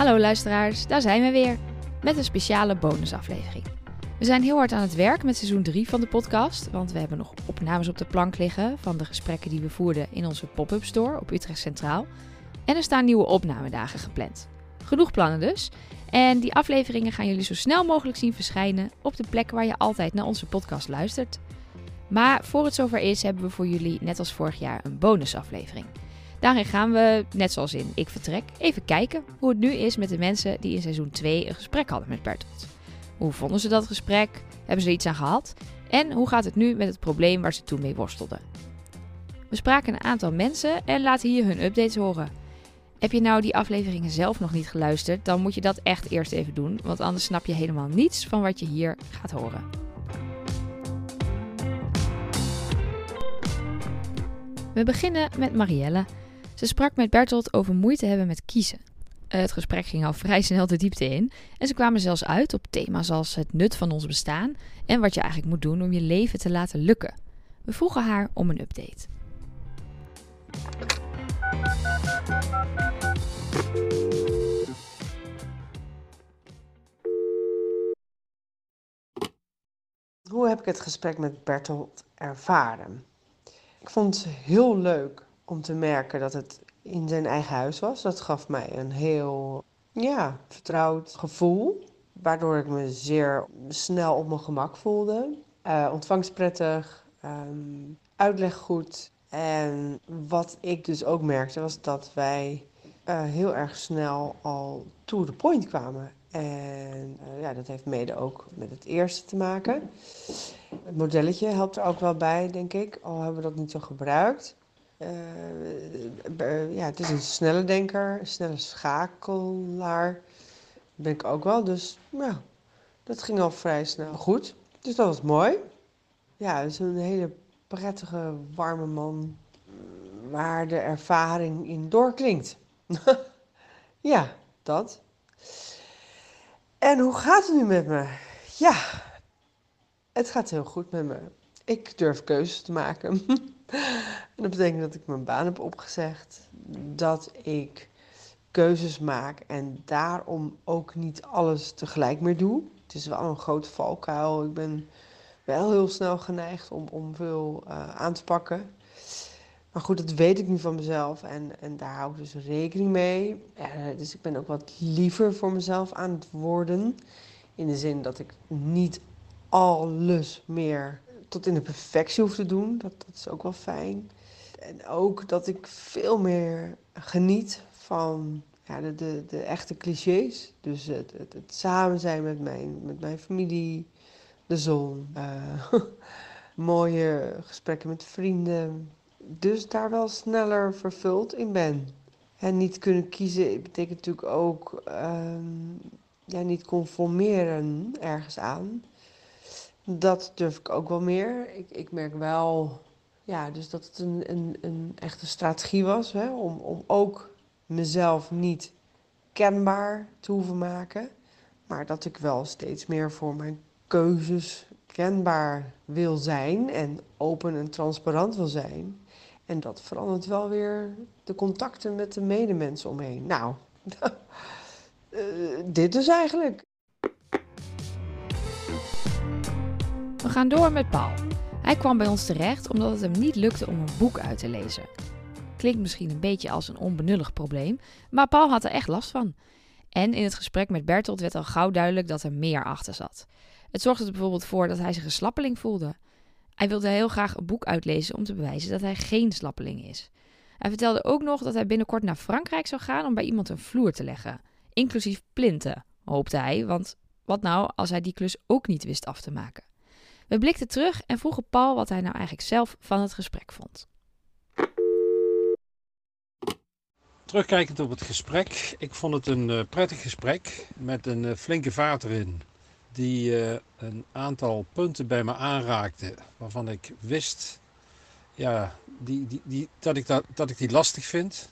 Hallo luisteraars, daar zijn we weer met een speciale bonusaflevering. We zijn heel hard aan het werk met seizoen 3 van de podcast, want we hebben nog opnames op de plank liggen van de gesprekken die we voerden in onze pop-up store op Utrecht Centraal. En er staan nieuwe opnamedagen gepland. Genoeg plannen dus. En die afleveringen gaan jullie zo snel mogelijk zien verschijnen op de plek waar je altijd naar onze podcast luistert. Maar voor het zover is, hebben we voor jullie, net als vorig jaar, een bonusaflevering. Daarin gaan we, net zoals in Ik Vertrek, even kijken hoe het nu is met de mensen die in seizoen 2 een gesprek hadden met Bertolt. Hoe vonden ze dat gesprek? Hebben ze iets aan gehad? En hoe gaat het nu met het probleem waar ze toen mee worstelden? We spraken een aantal mensen en laten hier hun updates horen. Heb je nou die afleveringen zelf nog niet geluisterd, dan moet je dat echt eerst even doen, want anders snap je helemaal niets van wat je hier gaat horen. We beginnen met Marielle. Ze sprak met Bertolt over moeite hebben met kiezen. Het gesprek ging al vrij snel de diepte in en ze kwamen zelfs uit op thema's als het nut van ons bestaan en wat je eigenlijk moet doen om je leven te laten lukken. We vroegen haar om een update. Hoe heb ik het gesprek met Bertolt ervaren? Ik vond het heel leuk om te merken dat het in zijn eigen huis was. Dat gaf mij een heel ja, vertrouwd gevoel, waardoor ik me zeer snel op mijn gemak voelde. Uh, ontvangst prettig, um, uitleg goed. En wat ik dus ook merkte was dat wij uh, heel erg snel al to the point kwamen. En uh, ja, dat heeft mede ook met het eerste te maken. Het modelletje helpt er ook wel bij, denk ik, al hebben we dat niet zo gebruikt. Uh, ja, het is een snelle denker, een snelle schakelaar. Ben ik ook wel. Dus ja, dat ging al vrij snel goed. Dus dat was mooi. Ja, het is een hele prettige, warme man waar de ervaring in doorklinkt. ja, dat. En hoe gaat het nu met me? Ja, het gaat heel goed met me. Ik durf keuzes te maken. en dat betekent dat ik mijn baan heb opgezegd. Dat ik keuzes maak en daarom ook niet alles tegelijk meer doe. Het is wel een grote valkuil. Ik ben wel heel snel geneigd om, om veel uh, aan te pakken. Maar goed, dat weet ik nu van mezelf en, en daar hou ik dus rekening mee. Uh, dus ik ben ook wat liever voor mezelf aan het worden. In de zin dat ik niet alles meer tot in de perfectie hoef te doen. Dat, dat is ook wel fijn. En ook dat ik veel meer geniet van ja, de, de, de echte clichés. Dus het, het, het, samen zijn met mijn, met mijn familie, de zon, uh, mooie gesprekken met vrienden. Dus daar wel sneller vervuld in ben. En niet kunnen kiezen betekent natuurlijk ook um, ja, niet conformeren ergens aan. Dat durf ik ook wel meer. Ik, ik merk wel ja, dus dat het een, een, een echte strategie was hè, om, om ook mezelf niet kenbaar te hoeven maken. Maar dat ik wel steeds meer voor mijn keuzes kenbaar wil zijn en open en transparant wil zijn. En dat verandert wel weer de contacten met de medemensen omheen. Nou, uh, dit dus eigenlijk. We gaan door met Paul. Hij kwam bij ons terecht omdat het hem niet lukte om een boek uit te lezen. Klinkt misschien een beetje als een onbenullig probleem, maar Paul had er echt last van. En in het gesprek met Bertolt werd al gauw duidelijk dat er meer achter zat. Het zorgde er bijvoorbeeld voor dat hij zich een slappeling voelde. Hij wilde heel graag een boek uitlezen om te bewijzen dat hij geen slappeling is. Hij vertelde ook nog dat hij binnenkort naar Frankrijk zou gaan om bij iemand een vloer te leggen, inclusief plinten, hoopte hij, want wat nou als hij die klus ook niet wist af te maken? We blikten terug en vroegen Paul wat hij nou eigenlijk zelf van het gesprek vond. Terugkijkend op het gesprek, ik vond het een uh, prettig gesprek met een uh, flinke vaart erin. Die uh, een aantal punten bij me aanraakte waarvan ik wist ja, die, die, die, dat, ik dat, dat ik die lastig vind.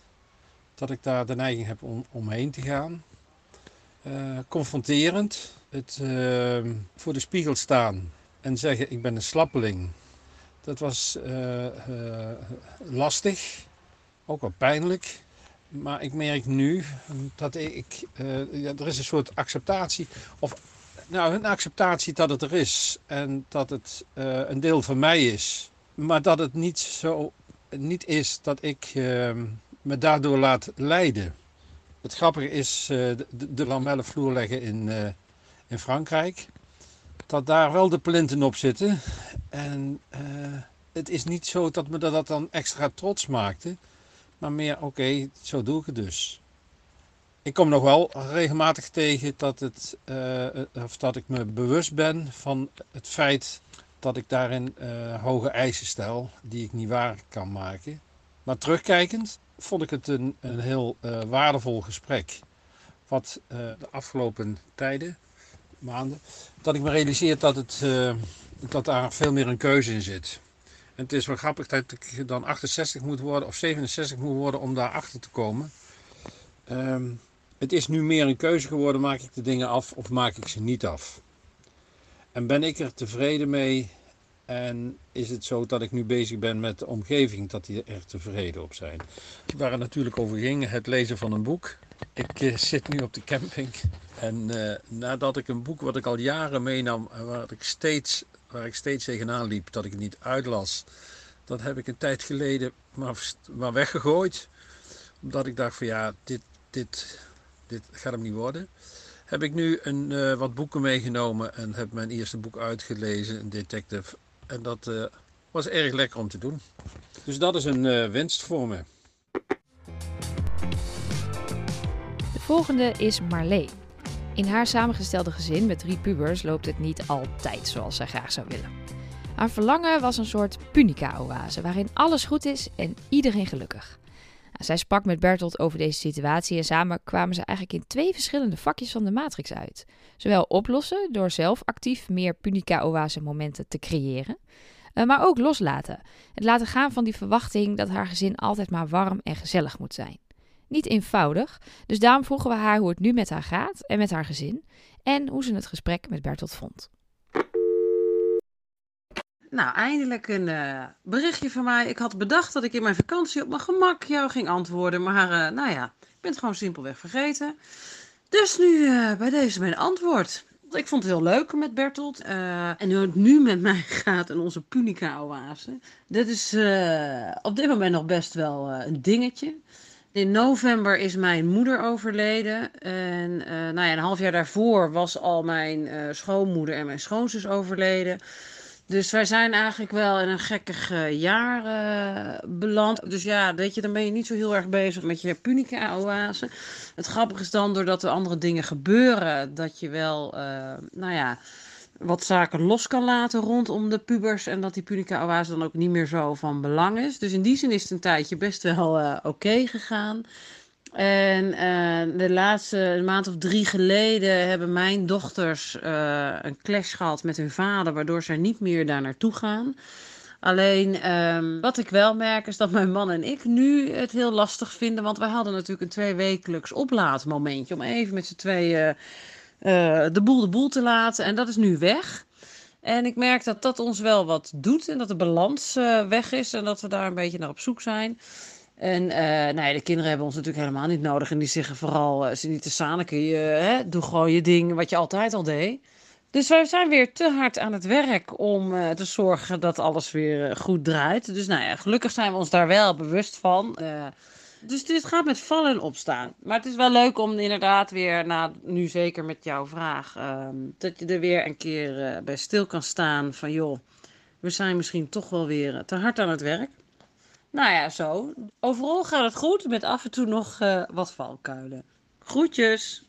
Dat ik daar de neiging heb om omheen te gaan. confronterend, het voor de spiegel staan en zeggen ik ben een slappeling. Dat was uh, uh, lastig, ook wel pijnlijk. maar ik merk nu dat ik, uh, ja, er is een soort acceptatie, of nou, een acceptatie dat het er is en dat het een deel van mij is. Maar dat het niet zo niet is dat ik uh, me daardoor laat leiden. Het grappige is de, de lamellenvloer leggen in, in Frankrijk. Dat daar wel de plinten op zitten. En het is niet zo dat me dat dan extra trots maakte. Maar meer, oké, zo doe ik het dus. Ik kom nog wel regelmatig tegen dat, het, uh, of dat ik me bewust ben van het feit dat ik daarin uh, hoge eisen stel die ik niet waar kan maken. Maar terugkijkend vond ik het een, een heel waardevol gesprek. Wat de afgelopen tijden, maanden, dat ik me realiseer dat, het, dat daar veel meer een keuze in zit. En het is wel grappig dat ik dan 68 moet worden of 67 moet worden om daar achter te komen. Um, het is nu meer een keuze geworden, maak ik de dingen af of maak ik ze niet af? En ben ik er tevreden mee en is het zo dat ik nu bezig ben met de omgeving, dat die er tevreden op zijn? Waar het natuurlijk over ging, het lezen van een boek. Ik uh, zit nu op de camping en uh, nadat ik een boek wat ik al jaren meenam, waar ik steeds, waar ik steeds tegenaan liep, dat ik het niet uitlas, dat heb ik een tijd geleden maar, weggegooid. Omdat ik dacht van ja, dit, dit, dit gaat hem niet worden. Heb ik nu een, uh, wat boeken meegenomen en heb mijn eerste boek uitgelezen, een detective. En dat was erg lekker om te doen. Dus dat is een winst voor me. Volgende is Marlee. In haar samengestelde gezin met drie pubers loopt het niet altijd zoals zij graag zou willen. Haar verlangen was een soort punica-oase waarin alles goed is en iedereen gelukkig. Zij sprak met Bertolt over deze situatie en samen kwamen ze eigenlijk in twee verschillende vakjes van de matrix uit. Zowel oplossen door zelf actief meer punica-oase momenten te creëren, eh, maar ook loslaten. Het laten gaan van die verwachting dat haar gezin altijd maar warm en gezellig moet zijn. Niet eenvoudig, dus daarom vroegen we haar hoe het nu met haar gaat en met haar gezin en hoe ze het gesprek met Bertolt vond. Nou, eindelijk een uh, berichtje van mij. Ik had bedacht dat ik in mijn vakantie op mijn gemak jou ging antwoorden. Maar uh, nou ja, ik ben het gewoon simpelweg vergeten. Dus nu uh, bij deze mijn antwoord. Ik vond het heel leuk met Bertolt. en hoe het nu met mij gaat en onze Punica-oase. Dat is op dit moment nog best wel een dingetje. In november is mijn moeder overleden. En nou ja, een half jaar daarvoor was al mijn schoonmoeder en mijn schoonzus overleden. Dus wij zijn eigenlijk wel in een gekkig uh, jaar uh, beland. Dus ja, weet je, dan ben je niet zo heel erg bezig met je punica-oase. Het grappige is dan, doordat er andere dingen gebeuren, dat je wel, uh, nou ja, wat zaken los kan laten rondom de pubers. En dat die punica-oase dan ook niet meer zo van belang is. Dus in die zin is het een tijdje best wel oké okay gegaan. En uh, de laatste maand of drie geleden hebben mijn dochters uh, een clash gehad met hun vader, waardoor zij niet meer daar naartoe gaan. Alleen um, wat ik wel merk is dat mijn man en ik nu het heel lastig vinden, want wij hadden natuurlijk een tweewekelijks oplaadmomentje om even met z'n tweeën uh, de boel de boel te laten. En dat is nu weg. En ik merk dat dat ons wel wat doet en dat de balans weg is en dat we daar een beetje naar op zoek zijn. En uh, de kinderen hebben ons natuurlijk helemaal niet nodig. En die zeggen vooral, ze niet te zaniken, je, hè, doe gewoon je ding wat je altijd al deed. Dus wij zijn weer te hard aan het werk om te zorgen dat alles weer goed draait. Dus nou ja, gelukkig zijn we ons daar wel bewust van. Dus dit gaat met vallen en opstaan. Maar het is wel leuk om inderdaad weer, na, nu zeker met jouw vraag, ehm, dat je er weer een keer bij stil kan staan van joh, we zijn misschien toch wel weer te hard aan het werk. Nou ja, zo. Overal gaat het goed, met af en toe nog uh, wat valkuilen. Groetjes!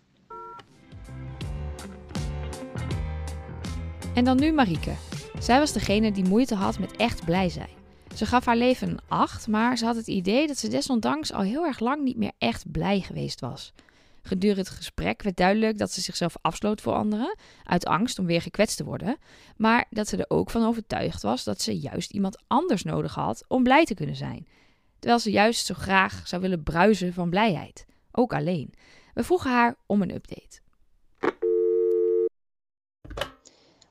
En dan nu Marieke. Zij was degene die moeite had met echt blij zijn. Ze gaf haar leven een 8, maar ze had het idee dat ze desondanks al heel erg lang niet meer echt blij geweest was. Gedurende het gesprek werd duidelijk dat ze zichzelf afsloot voor anderen, uit angst om weer gekwetst te worden, maar dat ze er ook van overtuigd was dat ze juist iemand anders nodig had om blij te kunnen zijn. Terwijl ze juist zo graag zou willen bruisen van blijheid, ook alleen. We vroegen haar om een update.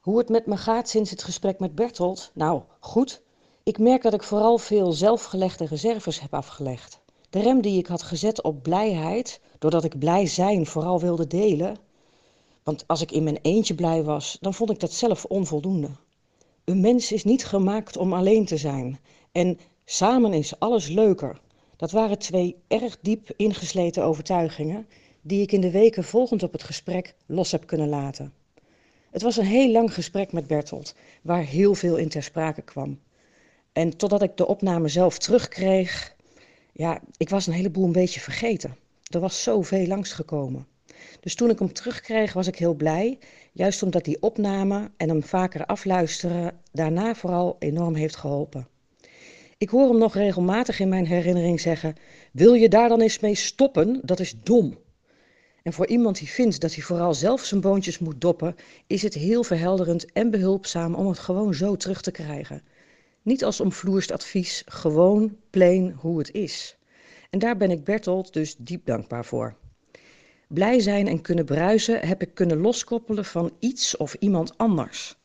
Hoe het met me gaat sinds het gesprek met Bertolt? Nou, goed. Ik merk dat ik vooral veel zelfgelegde reserves heb afgelegd. De rem die ik had gezet op blijheid, doordat ik blij zijn vooral wilde delen. Want als ik in mijn eentje blij was, dan vond ik dat zelf onvoldoende. Een mens is niet gemaakt om alleen te zijn. En samen is alles leuker. Dat waren twee erg diep ingesleten overtuigingen die ik in de weken volgend op het gesprek los heb kunnen laten. Het was een heel lang gesprek met Bertolt, waar heel veel in ter sprake kwam. En totdat ik de opname zelf terugkreeg, ja, ik was een heleboel een beetje vergeten. Er was zoveel langsgekomen. Dus toen ik hem terugkreeg, was ik heel blij. Juist omdat die opname en hem vaker afluisteren daarna vooral enorm heeft geholpen. Ik hoor hem nog regelmatig in mijn herinnering zeggen: Wil je daar dan eens mee stoppen? Dat is dom. En voor iemand die vindt dat hij vooral zelf zijn boontjes moet doppen, is het heel verhelderend en behulpzaam om het gewoon zo terug te krijgen. Niet als omvloerst advies, gewoon plain hoe het is. En daar ben ik Bertolt dus diep dankbaar voor. Blij zijn en kunnen bruisen heb ik kunnen loskoppelen van iets of iemand anders.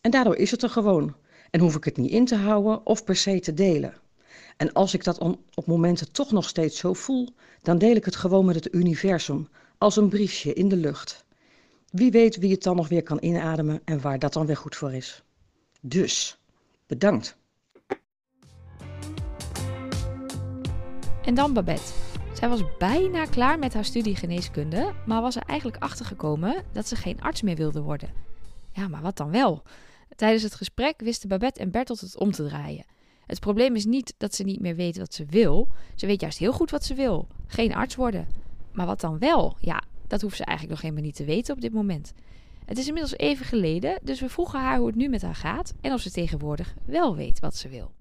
En daardoor is het er gewoon. En hoef ik het niet in te houden of per se te delen. En als ik dat op momenten toch nog steeds zo voel, dan deel ik het gewoon met het universum, als een briefje in de lucht. Wie weet wie het dan nog weer kan inademen en waar dat dan weer goed voor is. Dus, bedankt. En dan Babette. Zij was bijna klaar met haar studie geneeskunde, maar was er eigenlijk achter gekomen dat ze geen arts meer wilde worden. Ja, maar wat dan wel? Tijdens het gesprek wisten Babette en Bertolt het om te draaien. Het probleem is niet dat ze niet meer weet wat ze wil. Ze weet juist heel goed wat ze wil: geen arts worden. Maar wat dan wel? Ja, dat hoeft ze eigenlijk nog helemaal niet te weten op dit moment. Het is inmiddels even geleden, dus we vroegen haar hoe het nu met haar gaat en of ze tegenwoordig wel weet wat ze wil.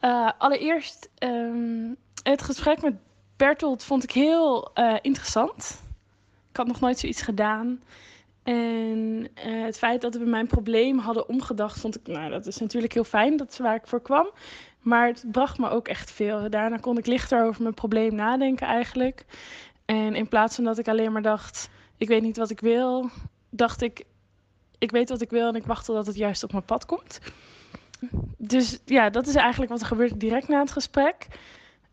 Uh, allereerst, um, het gesprek met Bertolt vond ik heel uh, interessant. Ik had nog nooit zoiets gedaan. En uh, het feit dat we mijn probleem hadden omgedacht, vond ik, nou, dat is natuurlijk heel fijn. Dat is waar ik voor kwam. Maar het bracht me ook echt veel. Daarna kon ik lichter over mijn probleem nadenken eigenlijk. En in plaats van dat ik alleen maar dacht, ik weet niet wat ik wil, dacht ik, ik weet wat ik wil en ik wacht totdat het juist op mijn pad komt. Dus ja, dat is eigenlijk wat er gebeurde direct na het gesprek.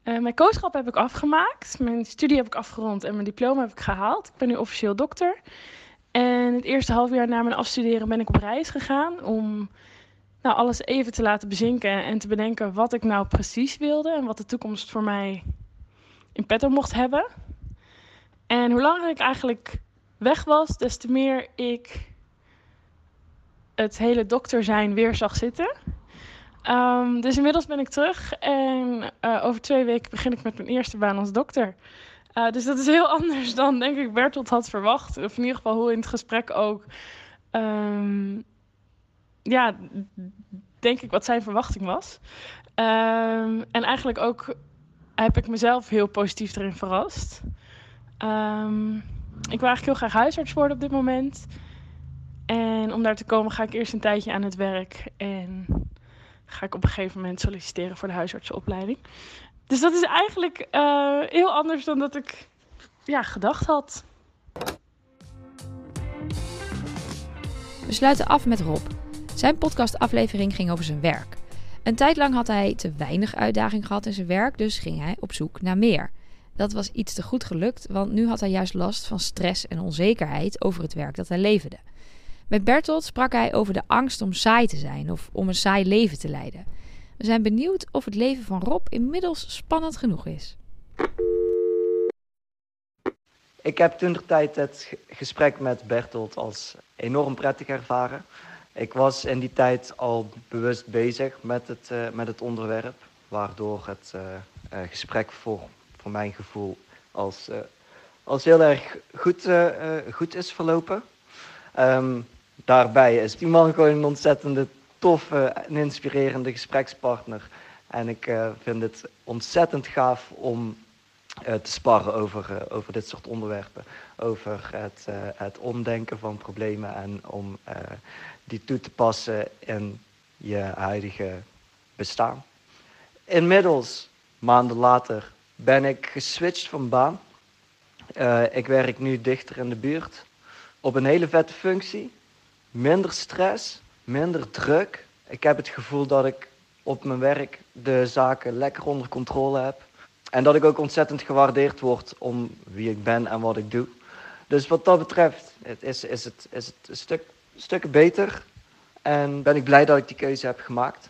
Uh, mijn kooschap heb ik afgemaakt, mijn studie heb ik afgerond en mijn diploma heb ik gehaald. Ik ben nu officieel dokter. En het eerste half jaar na mijn afstuderen ben ik op reis gegaan om nou, alles even te laten bezinken en te bedenken wat ik nou precies wilde en wat de toekomst voor mij in petto mocht hebben. En hoe langer ik eigenlijk weg was, des te meer ik het hele dokter zijn weer zag zitten. Um, dus inmiddels ben ik terug en uh, over twee weken begin ik met mijn eerste baan als dokter. Uh, dus dat is heel anders dan, denk ik, Bertolt had verwacht. Of in ieder geval hoe in het gesprek ook. Um, ja, denk ik wat zijn verwachting was. Um, en eigenlijk ook heb ik mezelf heel positief erin verrast. Ik wil eigenlijk heel graag huisarts worden op dit moment. En om daar te komen ga ik eerst een tijdje aan het werk. En ga ik op een gegeven moment solliciteren voor de huisartsenopleiding. Dus dat is eigenlijk uh, heel anders dan dat ik ja, gedacht had. We sluiten af met Rob. Zijn podcastaflevering ging over zijn werk. Een tijd lang had hij te weinig uitdaging gehad in zijn werk, dus ging hij op zoek naar meer. Dat was iets te goed gelukt, want nu had hij juist last van stress en onzekerheid over het werk dat hij leverde. Met Bertolt sprak hij over de angst om saai te zijn of om een saai leven te leiden. We zijn benieuwd of het leven van Rob inmiddels spannend genoeg is. Ik heb toen de tijd het gesprek met Bertolt als enorm prettig ervaren. Ik was in die tijd al bewust bezig met het, uh, met het onderwerp, waardoor het uh, uh, gesprek voor, voor mijn gevoel als, als heel erg goed, goed is verlopen. Um, daarbij is die man gewoon een ontzettende toffe en inspirerende gesprekspartner. En ik vind het ontzettend gaaf om te sparren over, over dit soort onderwerpen. Over het, het omdenken van problemen en om die toe te passen in je huidige bestaan. Inmiddels, maanden later, ben ik geswitcht van baan. Ik werk nu dichter in de buurt. Op een hele vette functie. Minder stress, minder druk. Ik heb het gevoel dat ik op mijn werk de zaken lekker onder controle heb. En dat ik ook ontzettend gewaardeerd word om wie ik ben en wat ik doe. Dus wat dat betreft het is, is, het, is het een stuk, stukken beter. En ben ik blij dat ik die keuze heb gemaakt.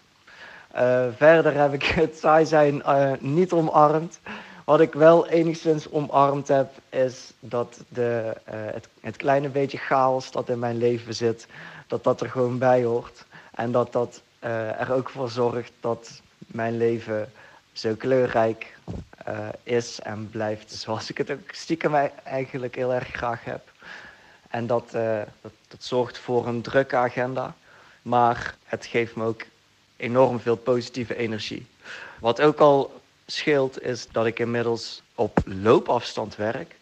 Uh, verder heb ik het saai zijn uh, niet omarmd. Wat ik wel enigszins omarmd heb, is dat de, uh, het, het, kleine beetje chaos dat in mijn leven zit, dat dat er gewoon bij hoort. En dat dat er ook voor zorgt dat mijn leven zo kleurrijk is en blijft zoals ik het ook stiekem eigenlijk heel erg graag heb. En dat, dat, dat zorgt voor een drukke agenda. Maar het geeft me ook enorm veel positieve energie. Wat ook al scheelt is dat ik inmiddels op loopafstand werk.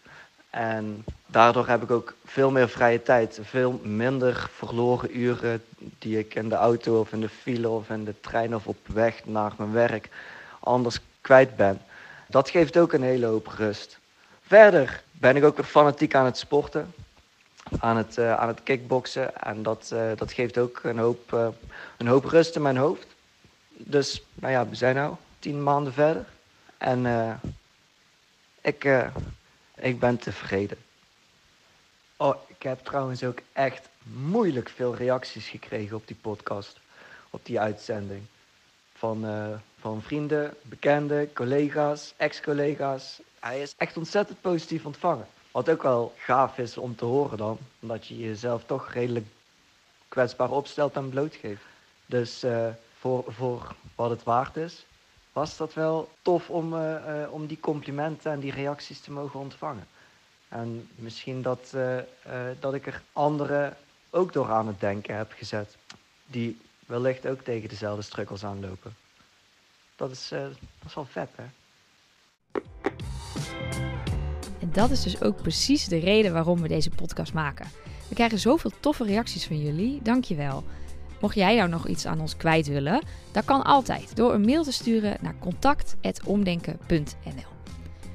En daardoor heb ik ook veel meer vrije tijd. Veel minder verloren uren die ik in de auto of in de file of in de trein of op weg naar mijn werk anders kwijt ben. Dat geeft ook een hele hoop rust. Verder ben ik ook weer fanatiek aan het sporten aan het, uh, aan het kickboksen. En dat, uh, dat geeft ook een hoop, uh, een hoop rust in mijn hoofd. Dus, nou ja, we zijn nu tien maanden verder. En ik, ik ben tevreden. Oh, ik heb trouwens ook echt moeilijk veel reacties gekregen op die podcast. Op die uitzending. Van, van vrienden, bekenden, collega's, ex-collega's. Hij is echt ontzettend positief ontvangen. Wat ook wel gaaf is om te horen dan. Omdat je jezelf toch redelijk kwetsbaar opstelt en blootgeeft. Dus voor, voor wat het waard is, was dat wel tof om, uh, uh, om die complimenten en die reacties te mogen ontvangen. En misschien dat, dat ik er anderen ook door aan het denken heb gezet. Die wellicht ook tegen dezelfde struggles aanlopen. Dat is, dat is wel vet, hè? En dat is dus ook precies de reden waarom we deze podcast maken. We krijgen zoveel toffe reacties van jullie. Dankjewel. Mocht jij nou nog iets aan ons kwijt willen, dat kan altijd door een mail te sturen naar contact.omdenken.nl.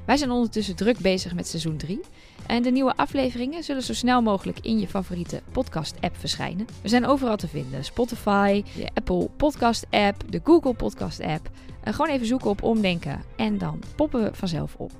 Wij zijn ondertussen druk bezig met seizoen 3. En de nieuwe afleveringen zullen zo snel mogelijk in je favoriete podcast-app verschijnen. We zijn overal te vinden: Spotify, de Apple Podcast-app, de Google Podcast-app. En gewoon even zoeken op Omdenken en dan poppen we vanzelf op.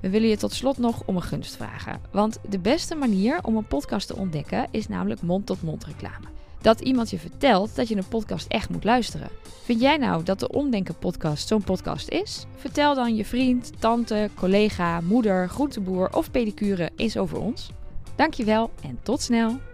We willen je tot slot nog om een gunst vragen. Want de beste manier om een podcast te ontdekken is namelijk mond-tot-mond reclame. Dat iemand je vertelt dat je een podcast echt moet luisteren. Vind jij nou dat de Omdenken podcast zo'n podcast is? Vertel dan je vriend, tante, collega, moeder, groenteboer of pedicure eens over ons. Dankjewel en tot snel!